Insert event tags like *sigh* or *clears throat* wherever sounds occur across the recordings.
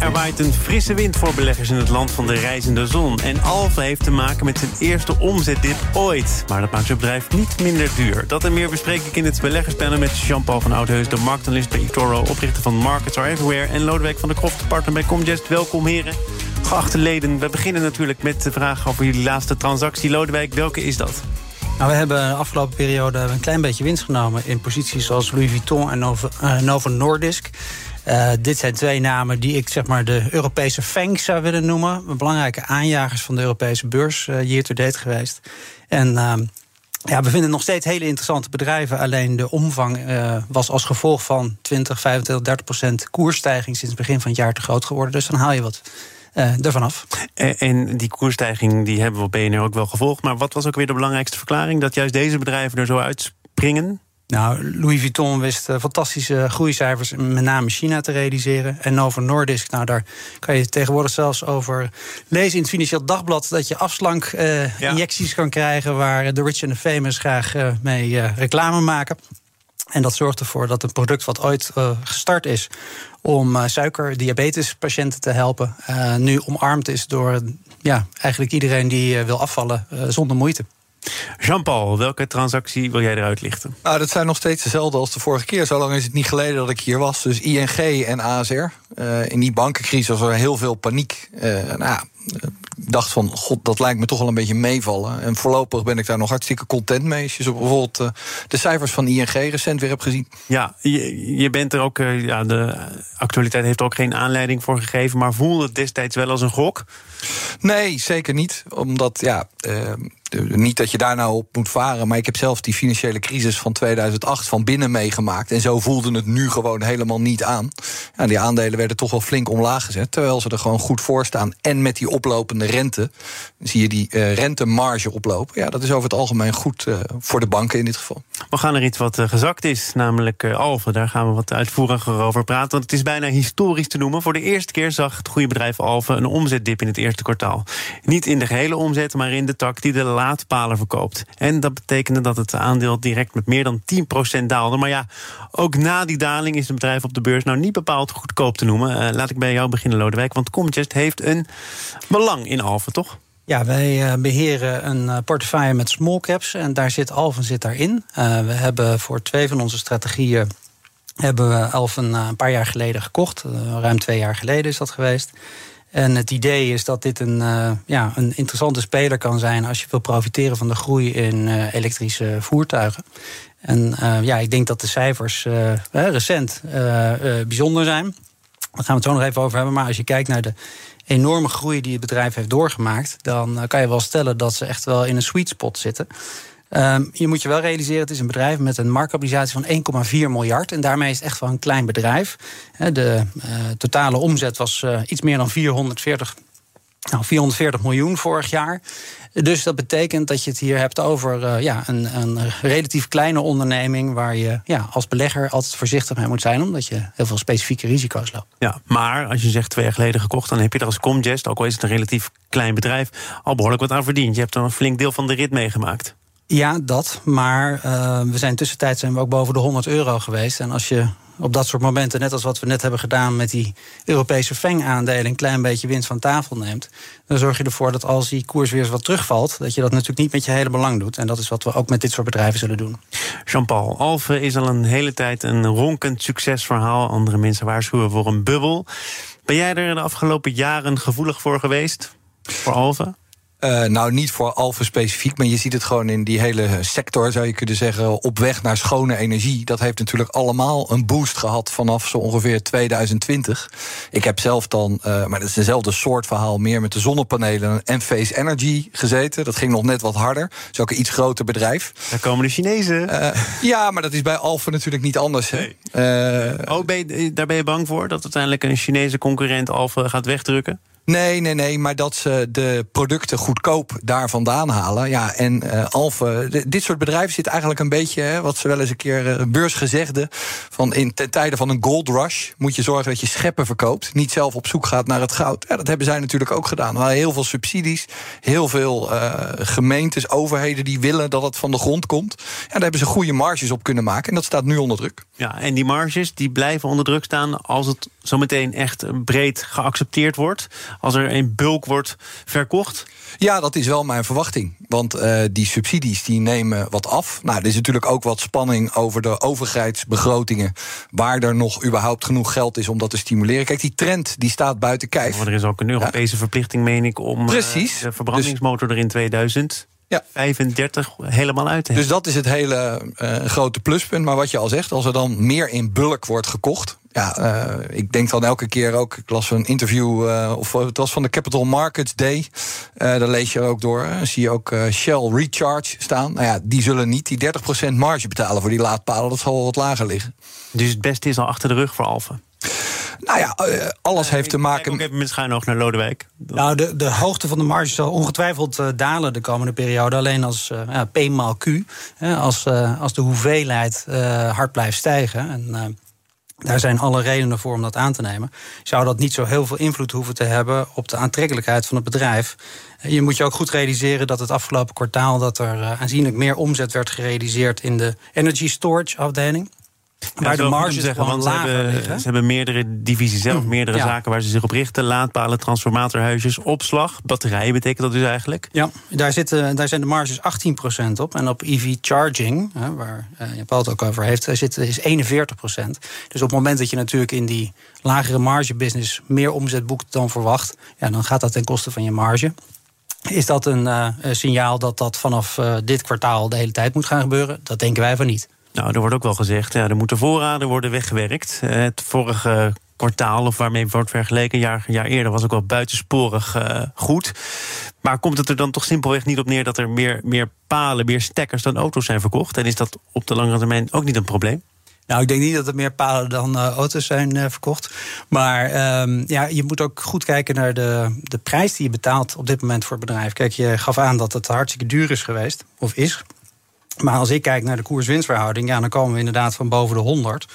Er waait een frisse wind voor beleggers in het land van de reizende zon. En Alfa heeft te maken met zijn eerste omzetdip ooit. Maar dat maakt zijn bedrijf niet minder duur. Dat en meer bespreek ik in het beleggerspanel met Jean-Paul van Oudheus... de marktanalist bij eToro, oprichter van Markets Are Everywhere... en Lodewijk van der Kroft, partner bij Comgest. Welkom, heren. Geachte leden, we beginnen natuurlijk met de vraag over jullie laatste transactie. Lodewijk, welke is dat? Nou, we hebben de afgelopen periode een klein beetje winst genomen... in posities zoals Louis Vuitton en Novo, uh, Novo Nordisk... Uh, dit zijn twee namen die ik zeg maar de Europese FANGs zou willen noemen. Belangrijke aanjagers van de Europese beurs uh, year to date geweest. En uh, ja, we vinden nog steeds hele interessante bedrijven. Alleen de omvang was als gevolg van 20, 25, 30 procent koersstijging sinds het begin van het jaar te groot geworden. Dus dan haal je wat. ervan af. En, die koersstijging die hebben we op BNR ook wel gevolgd. Maar wat was ook weer de belangrijkste verklaring dat juist deze bedrijven er zo uitspringen? Nou, Louis Vuitton wist uh, fantastische groeicijfers, met name China, te realiseren. En Novo Nordisk, nou, daar kan je tegenwoordig zelfs over lezen in het Financieel Dagblad dat je afslank-injecties uh, ja. kan krijgen waar de rich en de famous graag uh, mee reclame maken. En dat zorgt ervoor dat een product wat ooit gestart is om suiker, diabetespatiënten te helpen, nu omarmd is door ja, eigenlijk iedereen die wil afvallen zonder moeite. Jean-Paul, welke transactie wil jij eruit lichten? Nou, dat zijn nog steeds dezelfde als de vorige keer. Zo lang is het niet geleden dat ik hier was. Dus ING en ASR. Uh, in die bankencrisis was er heel veel paniek. Uh, nou, dacht van, god, dat lijkt me toch wel een beetje meevallen. En voorlopig ben ik daar nog hartstikke content mee. Als je zo bijvoorbeeld uh, de cijfers van ING recent weer hebt gezien. Ja, je, je bent er ook, uh, ja, de actualiteit heeft er ook geen aanleiding voor gegeven... maar voelde het destijds wel als een gok? Nee, zeker niet. Omdat, ja, uh, niet dat je daar nou op moet varen... maar ik heb zelf die financiële crisis van 2008 van binnen meegemaakt. En zo voelde het nu gewoon helemaal niet aan. Ja, die aandelen werden toch wel flink omlaag gezet... terwijl ze er gewoon goed voor staan. En met die oplopende rente zie je die uh, rentemarge oplopen. Ja, dat is over het algemeen goed uh, voor de banken in dit geval. We gaan er iets wat uh, gezakt is, namelijk Alphen. Daar gaan we wat uitvoeriger over praten. Want het is bijna historisch te noemen. Voor de eerste keer zag het goede bedrijf Alphen een omzetdip in het eerste kwartaal. Niet in de gehele omzet, maar in de tak die de laadpalen verkoopt. En dat betekende dat het aandeel direct met meer dan 10% daalde. Maar ja, ook na die daling is het bedrijf op de beurs nou niet bepaald goedkoop te noemen. laat ik bij jou beginnen, Lodewijk. Want Comgest heeft een belang in Alphen, toch? Ja, wij beheren een portefeuille met small caps en daar zit Alphen zit daarin. Uh, we hebben voor twee van onze strategieën hebben we Alphen een paar jaar geleden gekocht. Ruim twee jaar geleden is dat geweest. En het idee is dat dit een, ja, een interessante speler kan zijn als je wil profiteren van de groei in elektrische voertuigen. En ja, ik denk dat de cijfers recent bijzonder zijn. Daar gaan we het zo nog even over hebben. Maar als je kijkt naar de enorme groei die het bedrijf heeft doorgemaakt, dan kan je wel stellen dat ze echt wel in een sweet spot zitten. Um, je moet je wel realiseren, het is een bedrijf met een marktkapitalisatie van 1,4 miljard. En daarmee is het echt wel een klein bedrijf. De uh, totale omzet was uh, iets meer dan 440 nou, 440 miljoen vorig jaar. Dus dat betekent dat je het hier hebt over uh, ja, een, een, relatief kleine onderneming... waar je ja, als belegger altijd voorzichtig mee moet zijn... omdat je heel veel specifieke risico's loopt. Ja, maar als je zegt twee jaar geleden gekocht... dan heb je er als Comgest, ook al is het een relatief klein bedrijf... al behoorlijk wat aan verdiend. Je hebt er een flink deel van de rit meegemaakt. Ja, dat. Maar uh, we zijn tussentijd zijn we ook boven de 100 euro geweest. En als je op dat soort momenten, net als wat we net hebben gedaan met die Europese FENG-aandelen, een klein beetje winst van tafel neemt, dan zorg je ervoor dat als die koers weer eens wat terugvalt, dat je dat natuurlijk niet met je hele belang doet. En dat is wat we ook met dit soort bedrijven zullen doen. Jean-Paul, Alphen is al een hele tijd een ronkend succesverhaal. Andere mensen waarschuwen voor een bubbel. Ben jij er de afgelopen jaren gevoelig voor geweest? Voor Alphen? Uh, nou, niet voor Alphen specifiek, maar je ziet het gewoon in die hele sector, zou je kunnen zeggen, op weg naar schone energie. Dat heeft natuurlijk allemaal een boost gehad vanaf zo ongeveer 2020. Ik heb zelf dan, uh, maar dat is dezelfde soort verhaal, meer met de zonnepanelen en Face Energy gezeten. Dat ging nog net wat harder. Dat is ook een iets groter bedrijf. Daar komen de Chinezen. Uh, ja, maar dat is bij Alphen natuurlijk niet anders. Nee. oh, ben je, daar ben je bang voor dat uiteindelijk een Chinese concurrent Alphen gaat wegdrukken? Nee, nee, nee, maar dat ze de producten goedkoop daar vandaan halen. Ja, en uh, dit soort bedrijven zit eigenlijk een beetje, hè, wat ze wel eens een keer uh, beursgezegde, van in ten van een gold rush moet je zorgen dat je scheppen verkoopt, niet zelf op zoek gaat naar het goud. Ja, dat hebben zij natuurlijk ook gedaan. Er waren heel veel subsidies, heel veel uh, gemeentes, overheden die willen dat het van de grond komt. Ja, daar hebben ze goede marges op kunnen maken en dat staat nu onder druk. Ja, en die marges die blijven onder druk staan als het zometeen echt breed geaccepteerd wordt als er in bulk wordt verkocht? Ja, dat is wel mijn verwachting. Want uh, die subsidies die nemen wat af. Nou, er is natuurlijk ook wat spanning over de overheidsbegrotingen. Waar er nog überhaupt genoeg geld is om dat te stimuleren. Kijk, die trend die staat buiten kijf. Maar er is ook een Europese ja. verplichting, meen ik, om Precies. Uh, de verbrandingsmotor er in 2000 ja. 35 helemaal uit. Dus dat is het hele uh, grote pluspunt. Maar wat je al zegt, als er dan meer in bulk wordt gekocht. Ja, uh, ik denk dan elke keer ook. Ik las een interview, uh, of het was van de Capital Markets Day. daar lees je er ook door. zie je ook Shell Recharge staan. Nou ja, die zullen niet die 30% marge betalen voor die laadpalen. Dat zal wel wat lager liggen. Dus het beste is al achter de rug voor Alphen. Nou ja, alles heeft te maken. Ik even met schuin oog naar Lodewijk. Nou, de, de hoogte van de marge zal ongetwijfeld uh, dalen de komende periode. Alleen als uh, ja, P maal Q. Hè, als, uh, als de hoeveelheid hard blijft stijgen. En, daar zijn alle redenen voor om dat aan te nemen. Zou dat niet zo heel veel invloed hoeven te hebben op de aantrekkelijkheid van het bedrijf? Je moet je ook goed realiseren dat het afgelopen kwartaal dat er aanzienlijk meer omzet werd gerealiseerd in de energy storage afdeling. Waar de marges zeggen, want ze hebben, liggen. ze hebben meerdere divisies zelf, mm, meerdere ja. zaken waar ze zich op richten. Laadpalen, transformatorhuisjes, opslag, batterijen betekent dat dus eigenlijk? Ja, daar, zitten, daar zijn de marges 18% op. En op EV charging, hè, waar uh, Paul het ook over heeft, zit, is 41%. Dus op het moment dat je natuurlijk in die lagere margebusiness meer omzet boekt dan verwacht, ja, dan gaat dat ten koste van je marge. Is dat een uh, signaal dat dat vanaf uh, dit kwartaal de hele tijd moet gaan gebeuren? Dat denken wij van niet. Nou, er wordt ook wel gezegd, ja, er moeten voorraden worden weggewerkt. Eh, het vorige kwartaal, of waarmee wordt vergeleken, een jaar, jaar eerder, was ook wel buitensporig uh, goed. Maar komt het er dan toch simpelweg niet op neer dat er meer, meer palen, meer stekkers dan auto's zijn verkocht? En is dat op de langere termijn ook niet een probleem? Nou, ik denk niet dat er meer palen dan uh, auto's zijn verkocht. Maar um, ja, je moet ook goed kijken naar de, de prijs die je betaalt op dit moment voor het bedrijf. Kijk, je gaf aan dat het hartstikke duur is geweest, of is. Maar als ik kijk naar de koers-winstverhouding, ja, dan komen we inderdaad van boven de 100.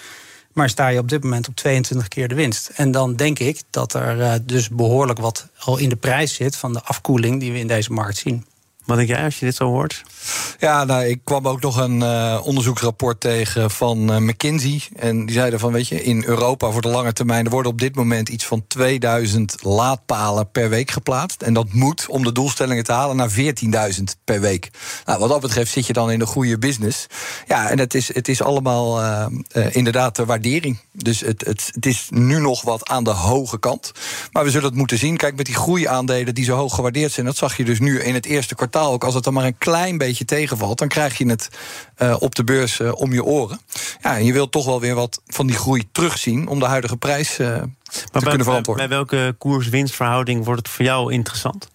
Maar sta je op dit moment op 22 keer de winst. En dan denk ik dat er uh, dus behoorlijk wat al in de prijs zit van de afkoeling die we in deze markt zien. Wat denk jij als je dit zo hoort? Ja, nou, ik kwam ook nog een uh, onderzoeksrapport tegen van uh, McKinsey. En die zeiden van, weet je, in Europa voor de lange termijn... er worden op dit moment iets van 2000 laadpalen per week geplaatst. En dat moet, om de doelstellingen te halen, naar 14.000 per week. Nou, wat dat betreft zit je dan in een goede business. Ja, en het is, het is allemaal uh, inderdaad de waardering. Dus het, het, het is nu nog wat aan de hoge kant. Maar we zullen het moeten zien. Kijk, met die groeiaandelen die zo hoog gewaardeerd zijn... dat zag je dus nu in het eerste kwartaal ook. Als het dan maar een klein beetje tegenvalt, dan krijg je het uh, op de beurs uh, om je oren. Ja, en je wilt toch wel weer wat van die groei terugzien om de huidige prijs uh, te bij, kunnen verantwoorden. Bij welke koers-winstverhouding wordt het voor jou interessant?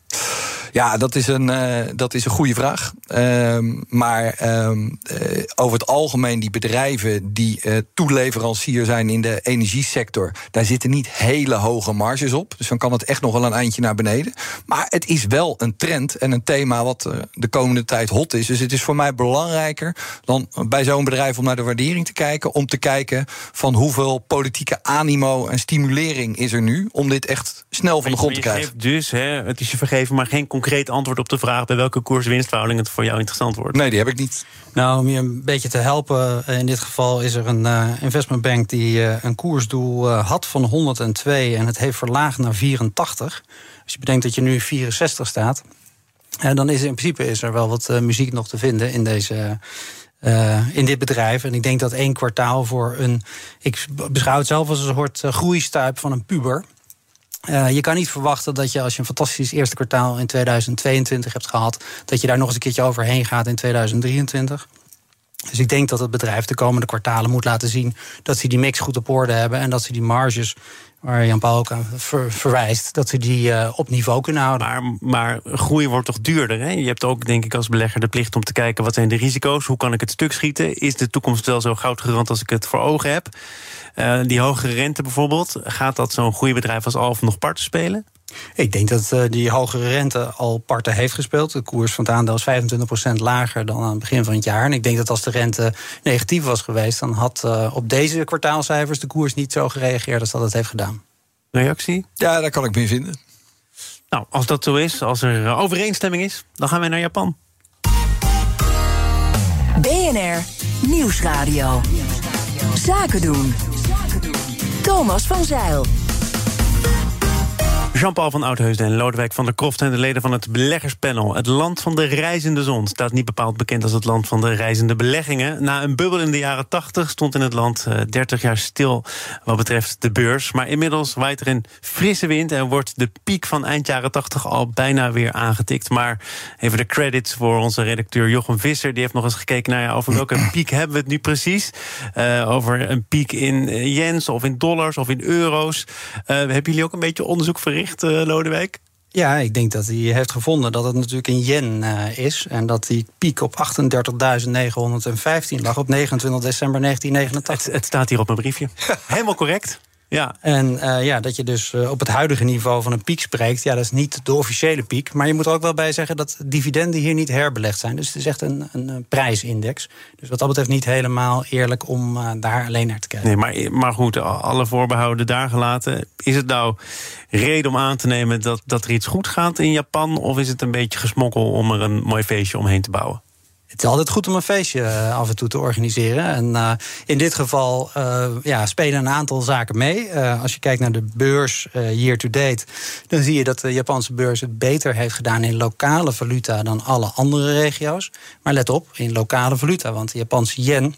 Ja, dat is een, uh, dat is een goede vraag. Um, maar um, uh, over het algemeen, die bedrijven die uh, toeleverancier zijn in de energiesector, daar zitten niet hele hoge marges op. Dus dan kan het echt nog wel een eindje naar beneden. Maar het is wel een trend en een thema wat de komende tijd hot is. Dus het is voor mij belangrijker dan bij zo'n bedrijf om naar de waardering te kijken. Om te kijken van hoeveel politieke animo en stimulering is er nu om dit echt snel van de grond te krijgen. Dus, hè, het is je vergeven, maar geen concreet antwoord op de vraag bij welke koers-winstverhouding het voor jou interessant wordt. Nee, die heb ik niet. Nou, om je een beetje te helpen, in dit geval is er een uh, investmentbank die uh, een koersdoel uh, had van 102 en het heeft verlaagd naar 84. Als je bedenkt dat je nu 64 staat, dan is in principe is er wel wat muziek nog te vinden in deze. Uh, in dit bedrijf. En ik denk dat één kwartaal voor een. Ik beschouw het zelf als een soort groeistuip van een puber. Uh, je kan niet verwachten dat je als je een fantastisch eerste kwartaal in 2022 hebt gehad, dat je daar nog eens een keertje overheen gaat in 2023. Dus ik denk dat het bedrijf de komende kwartalen moet laten zien dat ze die mix goed op orde hebben en dat ze die marges waar Jan Paul ook aan ver, verwijst, dat ze die uh, op niveau kunnen houden. Maar, groei wordt toch duurder? Hè? Je hebt ook, denk ik, als belegger de plicht om te kijken wat zijn de risico's, hoe kan ik het stuk schieten? Is de toekomst wel zo goudgerand als ik het voor ogen heb? Uh, die hogere rente bijvoorbeeld, gaat dat zo'n groeibedrijf als Alphen nog parten spelen? Ik denk dat uh, die hogere rente al parten heeft gespeeld. De koers van het aandeel is 25% lager dan aan het begin van het jaar. En ik denk dat als de rente negatief was geweest, dan had uh, op deze kwartaalcijfers de koers niet zo gereageerd als dat het heeft gedaan. Reactie? Ja, daar kan ik mee vinden. Nou, als dat zo is, als er overeenstemming is, dan gaan wij naar Japan. BNR Nieuwsradio. Zaken doen. Thomas van Zeil. Jean-Paul van Oudheusden en Lodewijk van der Kroft zijn de leden van het beleggerspanel. Het land van de reizende zon staat niet bepaald bekend als het land van de reizende beleggingen. Na een bubbel in de jaren 80 stond in het land 30 eh, jaar stil wat betreft de beurs. Maar inmiddels waait er een frisse wind en wordt de piek van eind jaren 80 al bijna weer aangetikt. Maar even de credits voor onze redacteur Jochem Visser. Die heeft nog eens gekeken naar ja, over welke *clears throat* piek hebben we het nu precies. Uh, over een piek in eh, yens of in dollars of in euro's. Uh, hebben jullie ook een beetje onderzoek verricht? Uh, Lodewijk? Ja, ik denk dat hij heeft gevonden dat het natuurlijk in yen uh, is. En dat die piek op 38.915 lag op 29 december 1989. Het, het staat hier op mijn briefje. *laughs* Helemaal correct. Ja. En uh, ja, dat je dus uh, op het huidige niveau van een piek spreekt, ja, dat is niet de officiële piek. Maar je moet er ook wel bij zeggen dat dividenden hier niet herbelegd zijn. Dus het is echt een, een prijsindex. Dus wat dat betreft niet helemaal eerlijk om uh, daar alleen naar te kijken. Nee, maar, maar goed, alle voorbehouden daar gelaten. Is het nou reden om aan te nemen dat, dat er iets goed gaat in Japan? Of is het een beetje gesmokkel om er een mooi feestje omheen te bouwen? Het is altijd goed om een feestje uh, af en toe te organiseren. En uh, in dit geval uh, ja, spelen een aantal zaken mee. als je kijkt naar de beurs year to date, dan zie je dat de Japanse beurs het beter heeft gedaan in lokale valuta dan alle andere regio's. Maar let op, in lokale valuta, want de Japanse yen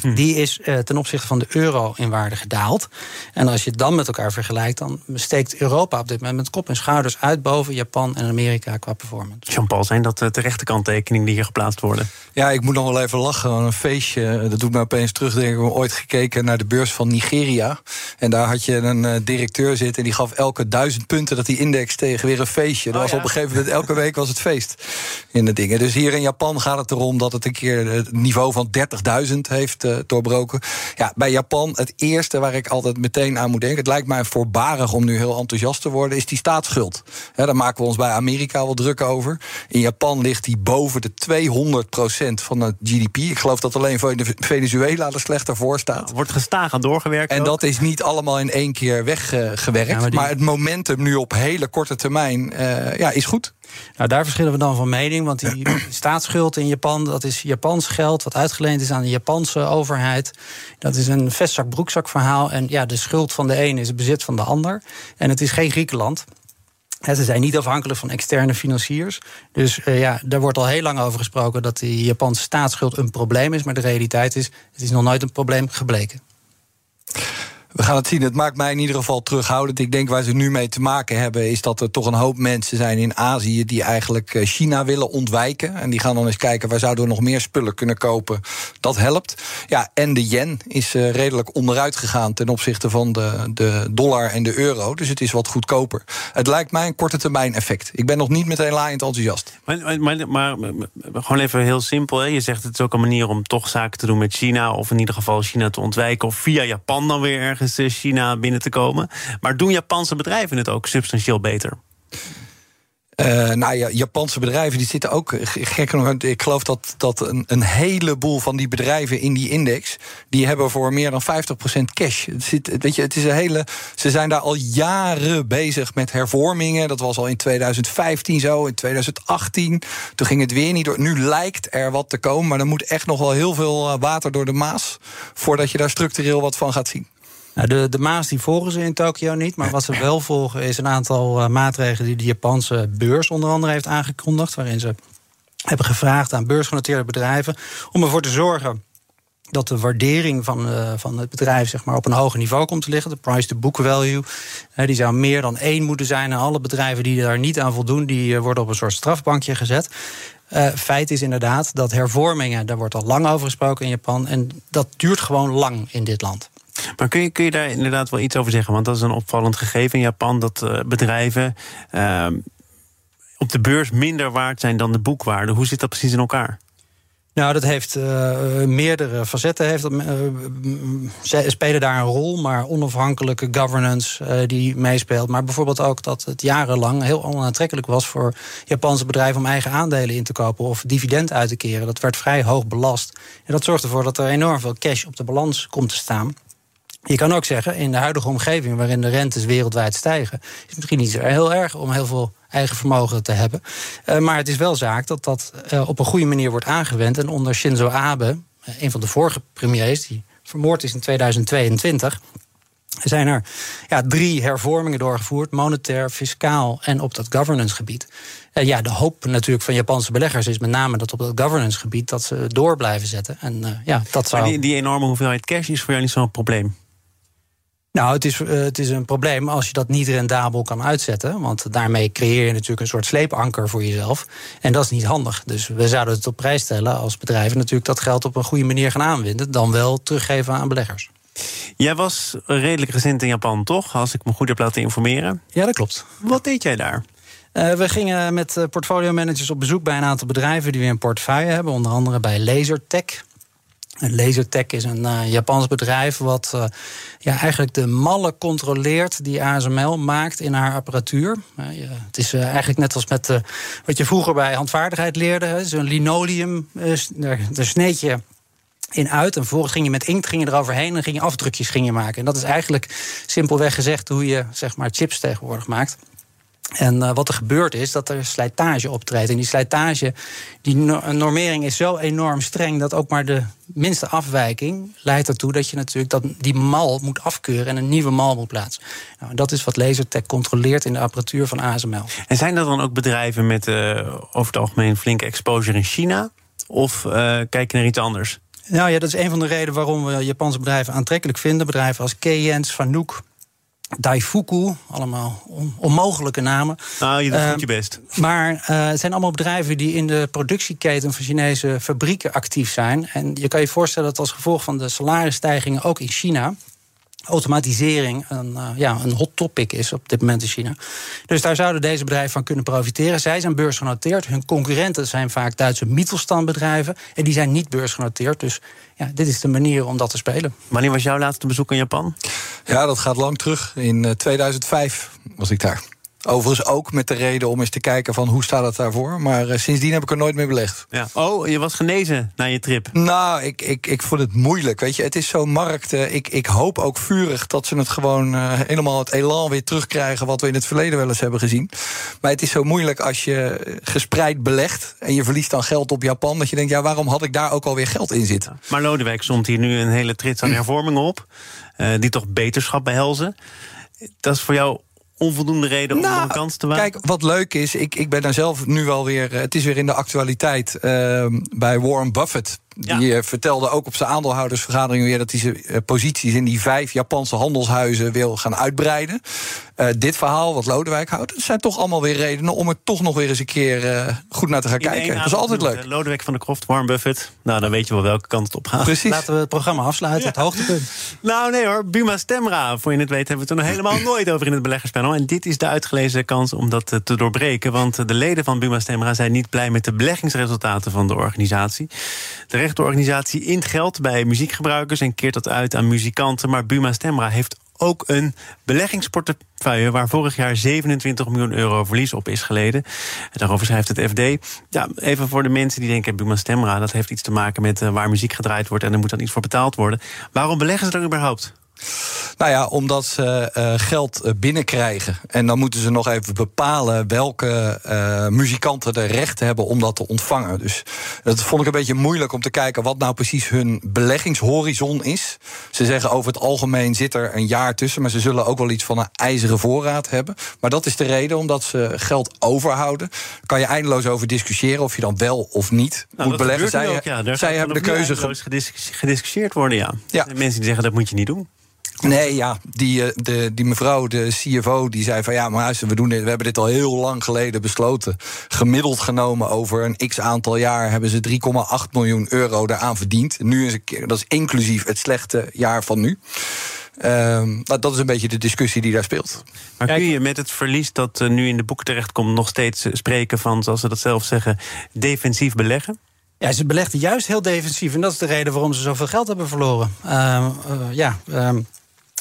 Hm. Die is uh, ten opzichte van de euro in waarde gedaald. En als je het dan met elkaar vergelijkt, dan steekt Europa op dit moment met kop en schouders uit boven Japan en Amerika qua performance. Jean-Paul, zijn dat de terechte kanttekeningen die hier geplaatst worden? Ja, ik moet nog wel even lachen. Een feestje, dat doet me opeens terugdenken. We hebben ooit gekeken naar de beurs van Nigeria. En daar had je een uh, directeur zitten en die gaf elke duizend punten dat die index tegen weer een feestje. Dat oh, was ja. op een gegeven moment, elke week was het feest in de dingen. Dus hier in Japan gaat het erom dat het een keer het niveau van 30.000 heeft heeft uh, doorbroken. Ja, bij Japan, het eerste waar ik altijd meteen aan moet denken... het lijkt mij voorbarig om nu heel enthousiast te worden... is die staatsschuld. He, daar maken we ons bij Amerika wel druk over. In Japan ligt die boven de 200% van het GDP. Ik geloof dat alleen Venezuela er slechter voor staat. Ja, wordt gestaag aan doorgewerkt. En ook. dat is niet allemaal in één keer weggewerkt. Ja, maar, die... maar, het momentum nu op hele korte termijn uh, ja, is goed. Nou, daar verschillen we dan van mening. Want die *clears throat* staatsschuld in Japan, dat is Japans geld... wat uitgeleend is aan de Japanse overheid. Dat is een vestzak-broekzak verhaal. En ja, de schuld van de een is het bezit van de ander. En het is geen Griekenland. Ze zijn niet afhankelijk van externe financiers. Dus uh, ja, daar wordt al heel lang over gesproken dat die Japanse staatsschuld een probleem is. Maar de realiteit is, het is nog nooit een probleem gebleken. We gaan het zien. Het maakt mij in ieder geval terughoudend. Ik denk waar ze nu mee te maken hebben, is dat er toch een hoop mensen zijn in Azië die eigenlijk eh, China willen ontwijken. En die gaan dan eens kijken waar zouden we nog meer spullen kunnen kopen. Dat helpt. Ja, en de yen is uh, redelijk onderuit gegaan ten opzichte van de, de dollar en de euro. Dus het is wat goedkoper. Het lijkt mij een korte termijn effect. Ik ben nog niet meteen laaiend enthousiast. Maar, maar, maar, maar, gewoon even heel simpel. Hè. Je zegt het is ook een manier om toch zaken te doen met China. Of in ieder geval China te ontwijken. Of via Japan dan weer ergens China binnen te komen. Maar doen Japanse bedrijven het ook substantieel beter? Uh, nou ja, Japanse bedrijven die zitten ook gek nog. Ik geloof dat, dat een, een heleboel van die bedrijven in die index. die hebben voor meer dan 50% cash. Het, zit, weet je, het is een hele. Ze zijn daar al jaren bezig met hervormingen. Dat was al in 2015 zo, in 2018. Toen ging het weer niet door. Nu lijkt er wat te komen, maar er moet echt nog wel heel veel eh, water door de Maas. voordat je daar structureel wat van gaat zien. Nou, de, de Maas die volgen ze in Tokio niet. Maar wat ze wel volgen is een aantal uh, maatregelen die de Japanse beurs onder andere heeft aangekondigd. Waarin ze hebben gevraagd aan beursgenoteerde bedrijven om ervoor te zorgen dat de waardering van, uh, van het bedrijf zeg maar, op een hoger niveau komt te liggen. De price-to-book value. Uh, die zou meer dan één moeten zijn. En alle bedrijven die daar niet aan voldoen, die worden op een soort strafbankje gezet. feit is inderdaad dat hervormingen, daar wordt al lang over gesproken in Japan. En dat duurt gewoon lang in dit land. Maar kun je, daar inderdaad wel iets over zeggen? Want dat is een opvallend gegeven in Japan dat uh, bedrijven uh, op de beurs minder waard zijn dan de boekwaarde. Hoe zit dat precies in elkaar? Nou, dat heeft uh, meerdere facetten. Heeft, ze spelen daar een rol, maar onafhankelijke governance die meespeelt. Maar bijvoorbeeld ook dat het jarenlang heel onaantrekkelijk was voor Japanse bedrijven om eigen aandelen in te kopen of dividend uit te keren. Dat werd vrij hoog belast. En dat zorgt ervoor dat er enorm veel cash op de balans komt te staan. Je kan ook zeggen, in de huidige omgeving waarin de rentes wereldwijd stijgen, is het misschien niet zo heel erg om heel veel eigen vermogen te hebben. Uh, maar het is wel zaak dat dat uh, op een goede manier wordt aangewend. En onder Shinzo Abe, een van de vorige premiers, die vermoord is in 2022. Zijn er ja, drie hervormingen doorgevoerd: monetair, fiscaal en op dat governance gebied. Uh, ja, de hoop natuurlijk van Japanse beleggers is met name dat op dat governance gebied dat ze door blijven zetten. En, ja, dat zou... Maar die, die enorme hoeveelheid cash is voor jou niet zo'n probleem? Nou, het is, uh, het is een probleem als je dat niet rendabel kan uitzetten. Want daarmee creëer je natuurlijk een soort sleepanker voor jezelf. En dat is niet handig. Dus we zouden het op prijs stellen als bedrijven natuurlijk dat geld op een goede manier gaan aanwenden. Dan wel teruggeven aan beleggers. Jij was redelijk recent in Japan, toch? Als ik me goed heb laten informeren. Ja, dat klopt. Wat deed jij daar? Uh, we gingen met uh, portfolio managers op bezoek bij een aantal bedrijven die we in portefeuille hebben. Onder andere bij Lasertech. Lasertech is een uh, Japans bedrijf wat uh, ja, eigenlijk de mallen controleert die ASML maakt in haar apparatuur. Ja, het is eigenlijk net als met wat je vroeger bij handvaardigheid leerde. Zo'n linoleum, daar sneed je in uit. En vervolgens ging je met inkt ging je eroverheen en ging je afdrukjes ging je maken. En dat is eigenlijk simpelweg gezegd hoe je zeg maar, chips tegenwoordig maakt. En uh, wat er gebeurt is dat er slijtage optreedt. En die slijtage, die normering is zo enorm streng dat ook maar de minste afwijking leidt ertoe dat je natuurlijk dat die mal moet afkeuren en een nieuwe mal moet plaatsen. Nou, dat is wat Lasertech controleert in de apparatuur van ASML. En zijn dat dan ook bedrijven met uh, over het algemeen flinke exposure in China? Of uh, kijk je naar iets anders? Nou ja, dat is een van de redenen waarom we Japanse bedrijven aantrekkelijk vinden. Bedrijven als Keyence, Fanuc, Daifuku, allemaal on onmogelijke namen. Nou, je doet uh, je best. Maar uh, het zijn allemaal bedrijven die in de productieketen van Chinese fabrieken actief zijn. En je kan je voorstellen dat als gevolg van de salarisstijgingen ook in China automatisering een, uh, ja, een hot topic is op dit moment in China. Dus daar zouden deze bedrijven van kunnen profiteren. Zij zijn beursgenoteerd. Hun concurrenten zijn vaak Duitse Mittelstandbedrijven. En die zijn niet beursgenoteerd. Dus ja, dit is de manier om dat te spelen. Wanneer was jouw laatste bezoek in Japan? Ja, dat gaat lang terug. In 2005 was ik daar. Overigens ook met de reden om eens te kijken van hoe staat het daarvoor. Maar uh, sindsdien heb ik er nooit meer belegd. Ja. Oh, je was genezen na je trip? Nou, ik, ik, ik vond het moeilijk. Weet je, het is zo'n markt. Uh, ik, ik hoop ook vurig dat ze het gewoon uh, helemaal het elan weer terugkrijgen. wat we in het verleden wel eens hebben gezien. Maar het is zo moeilijk als je gespreid belegt. en je verliest dan geld op Japan. dat je denkt, ja, waarom had ik daar ook alweer geld in zitten? Ja. Maar Lodewijk somt hier nu een hele trits aan hervormingen op. die toch beterschap behelzen. Dat is voor jou onvoldoende reden om nou, een kans te maken? Kijk, wat leuk is, ik, ik ben daar zelf nu wel weer... het is weer in de actualiteit uh, bij Warren Buffett. Die ja. uh, vertelde ook op zijn aandeelhoudersvergadering weer... dat hij zijn uh, posities in die vijf Japanse handelshuizen wil gaan uitbreiden. Uh, dit verhaal, wat Lodewijk houdt... dat zijn toch allemaal weer redenen om er toch nog weer eens een keer goed naar te gaan in kijken. Dat is altijd leuk. Lodewijk van de Kroft, Warren Buffett. Nou, dan weet je wel welke kant het op gaat. Precies. Laten we het programma afsluiten, ja. het hoogtepunt. Nou nee hoor, Buma Stemra, voor je het weet... hebben we het er nog helemaal *clears throat* nooit over in het beleggerspanel. En dit is de uitgelezen kans om dat te doorbreken. Want de leden van Buma Stemra zijn niet blij met de beleggingsresultaten van de organisatie. De rechtenorganisatie int geld bij muziekgebruikers en keert dat uit aan muzikanten. Maar Buma Stemra heeft ook een beleggingsportefeuille waar vorig jaar 27 miljoen euro verlies op is geleden. Daarover schrijft het FD. Ja, even voor de mensen die denken: Buma Stemra, dat heeft iets te maken met uh, waar muziek gedraaid wordt en er moet dan iets voor betaald worden. Waarom beleggen ze dan überhaupt? Nou ja, omdat ze uh, geld binnenkrijgen. En dan moeten ze nog even bepalen welke uh, muzikanten er recht hebben om dat te ontvangen. Dus dat vond ik een beetje moeilijk om te kijken wat nou precies hun beleggingshorizon is. Ze zeggen over het algemeen zit er een jaar tussen, maar ze zullen ook wel iets van een ijzeren voorraad hebben. Maar dat is de reden, omdat ze geld overhouden. Daar kan je eindeloos over discussiëren of je dan wel of niet nou, moet beleggen. Zij, ook, ja. zij hebben de keuze. gediscussieerd worden, ja. ja. Mensen die zeggen dat moet je niet doen. Nee, ja, die, de, die mevrouw, de CFO, die zei van ja, maar we, doen dit, we hebben dit al heel lang geleden besloten. Gemiddeld genomen over een x aantal jaar hebben ze 3,8 miljoen euro daaraan verdiend. Nu is het, dat is inclusief het slechte jaar van nu. Um, dat is een beetje de discussie die daar speelt. Maar kun je met het verlies dat uh, nu in de boeken terechtkomt... nog steeds spreken van, zoals ze dat zelf zeggen, defensief beleggen? Ja, ze belegden juist heel defensief. En dat is de reden waarom ze zoveel geld hebben verloren. Uh, ja, uh,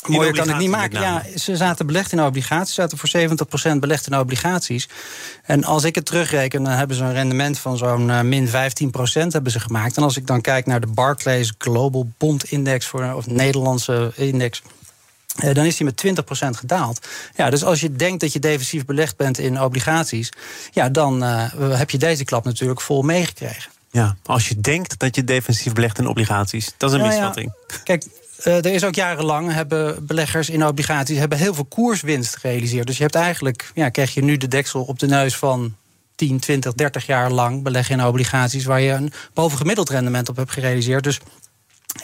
mooier kan het niet maken. Ja, ze zaten belegd in obligaties. Ze zaten voor 70% belegd in obligaties. En als ik het terugreken, dan hebben ze een rendement van zo'n uh, min 15% hebben ze gemaakt. En als ik dan kijk naar de Barclays Global Bond Index... Voor, of Nederlandse index... Uh, dan is die met 20% gedaald. Ja, dus als je denkt dat je defensief belegd bent in obligaties, ja, dan uh, heb je deze klap natuurlijk vol meegekregen. Ja, als je denkt dat je defensief belegt in obligaties, dat is een misvatting. Ja. Kijk, uh, er is ook jarenlang hebben beleggers in obligaties hebben heel veel koerswinst gerealiseerd. Dus je hebt eigenlijk, ja, krijg je nu de deksel op de neus van 10, 20, 30 jaar lang beleggen in obligaties waar je een bovengemiddeld rendement op hebt gerealiseerd. Dus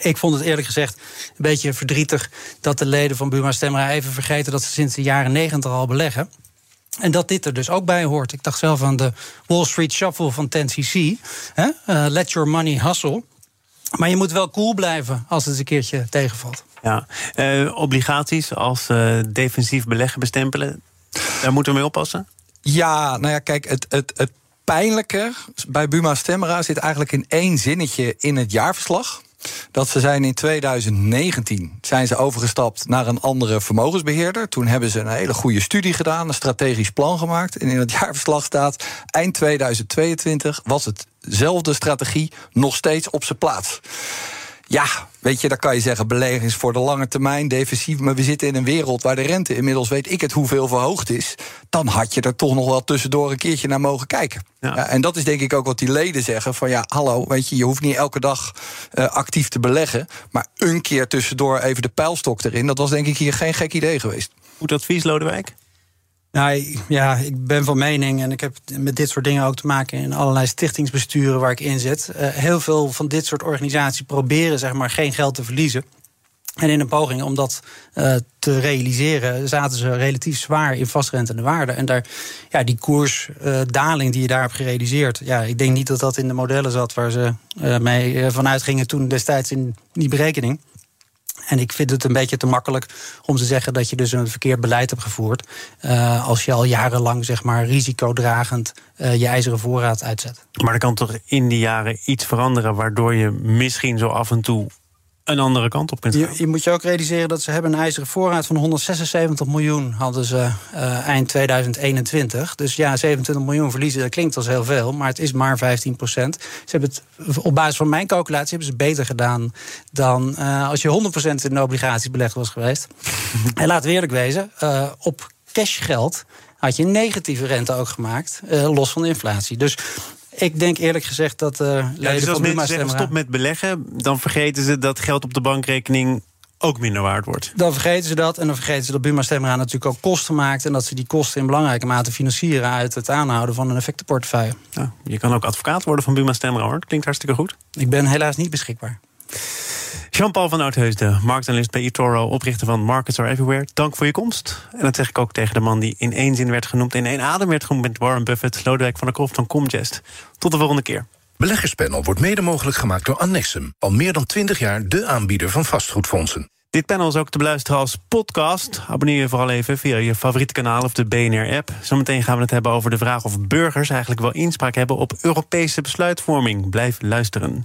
ik vond het eerlijk gezegd een beetje verdrietig dat de leden van Buma Stemra even vergeten dat ze sinds de jaren 90 al beleggen. En dat dit er dus ook bij hoort. Ik dacht zelf aan de Wall Street Shuffle van 10cc. Hè? Uh, let your money hustle. Maar je moet wel cool blijven als het een keertje tegenvalt. Ja, uh, obligaties als uh, defensief beleggen bestempelen, daar moeten we mee oppassen? Ja, nou ja, kijk, het, het, het pijnlijke bij Buma Stemra zit eigenlijk in één zinnetje in het jaarverslag dat ze zijn in 2019 zijn ze overgestapt naar een andere vermogensbeheerder. Toen hebben ze een hele goede studie gedaan, een strategisch plan gemaakt. En in het jaarverslag staat eind 2022 was hetzelfde strategie nog steeds op zijn plaats. Ja, weet je, dan kan je zeggen beleggings voor de lange termijn, defensief. Maar we zitten in een wereld waar de rente inmiddels weet ik het hoeveel verhoogd is. Dan had je er toch nog wel tussendoor een keertje naar mogen kijken. Ja. Ja, en dat is denk ik ook wat die leden zeggen: van ja, hallo, weet je, je hoeft niet elke dag uh, actief te beleggen. Maar een keer tussendoor even de pijlstok erin. Dat was denk ik hier geen gek idee geweest. Goed advies, Lodewijk? Nou, ja, ik ben van mening en ik heb met dit soort dingen ook te maken in allerlei stichtingsbesturen waar ik in zit. Uh, heel veel van dit soort organisaties proberen zeg maar geen geld te verliezen. En in een poging om dat uh, te realiseren, zaten ze relatief zwaar in vastrentende waarde. En daar, ja, die koersdaling uh, die je daar hebt gerealiseerd, ja, ik denk niet dat dat in de modellen zat waar ze mee vanuit gingen toen destijds in die berekening. En ik vind het een beetje te makkelijk om te zeggen dat je dus een verkeerd beleid hebt gevoerd. Uh, als je al jarenlang zeg maar risicodragend uh, je ijzeren voorraad uitzet. Maar er kan toch in die jaren iets veranderen waardoor je misschien zo af en toe een andere kant op kunt gaan. Je, je, moet je ook realiseren dat ze hebben een ijzeren voorraad van 176 miljoen hadden ze uh, eind 2021. Dus ja, 27 miljoen verliezen, dat klinkt als heel veel, maar het is maar 15 procent. Ze hebben het op basis van mijn calculatie hebben ze beter gedaan dan uh, als je 100 procent in obligaties belegd was geweest. *laughs* en laten we eerlijk wezen, uh, op cashgeld had je een negatieve rente ook gemaakt, los van de inflatie. Dus ik denk eerlijk gezegd dat uh, ja, dus als mensen zeggen stop met beleggen, dan vergeten ze dat geld op de bankrekening ook minder waard wordt. Dan vergeten ze dat en dan vergeten ze dat Buma Stemra natuurlijk ook kosten maakt... en dat ze die kosten in belangrijke mate financieren... uit het aanhouden van een effectenportefeuille. Ja, je kan ook advocaat worden van Buma Stemra, hoor. Klinkt hartstikke goed. Ik ben helaas niet beschikbaar. Jean-Paul van Oudheusden, marktanalist bij eToro, oprichter van Markets Are Everywhere. Dank voor je komst. En dat zeg ik ook tegen de man die in één zin werd genoemd, in één adem werd genoemd met Warren Buffett, Lodewijk van der Kroft van Comgest. Tot de volgende keer. Beleggerspanel wordt mede mogelijk gemaakt door Annexum, al meer dan 20 jaar de aanbieder van vastgoedfondsen. Dit panel is ook te beluisteren als podcast. Abonneer je vooral even via je favoriete kanaal of de BNR-app. Zometeen gaan we het hebben over de vraag of burgers eigenlijk wel inspraak hebben op Europese besluitvorming. Blijf luisteren.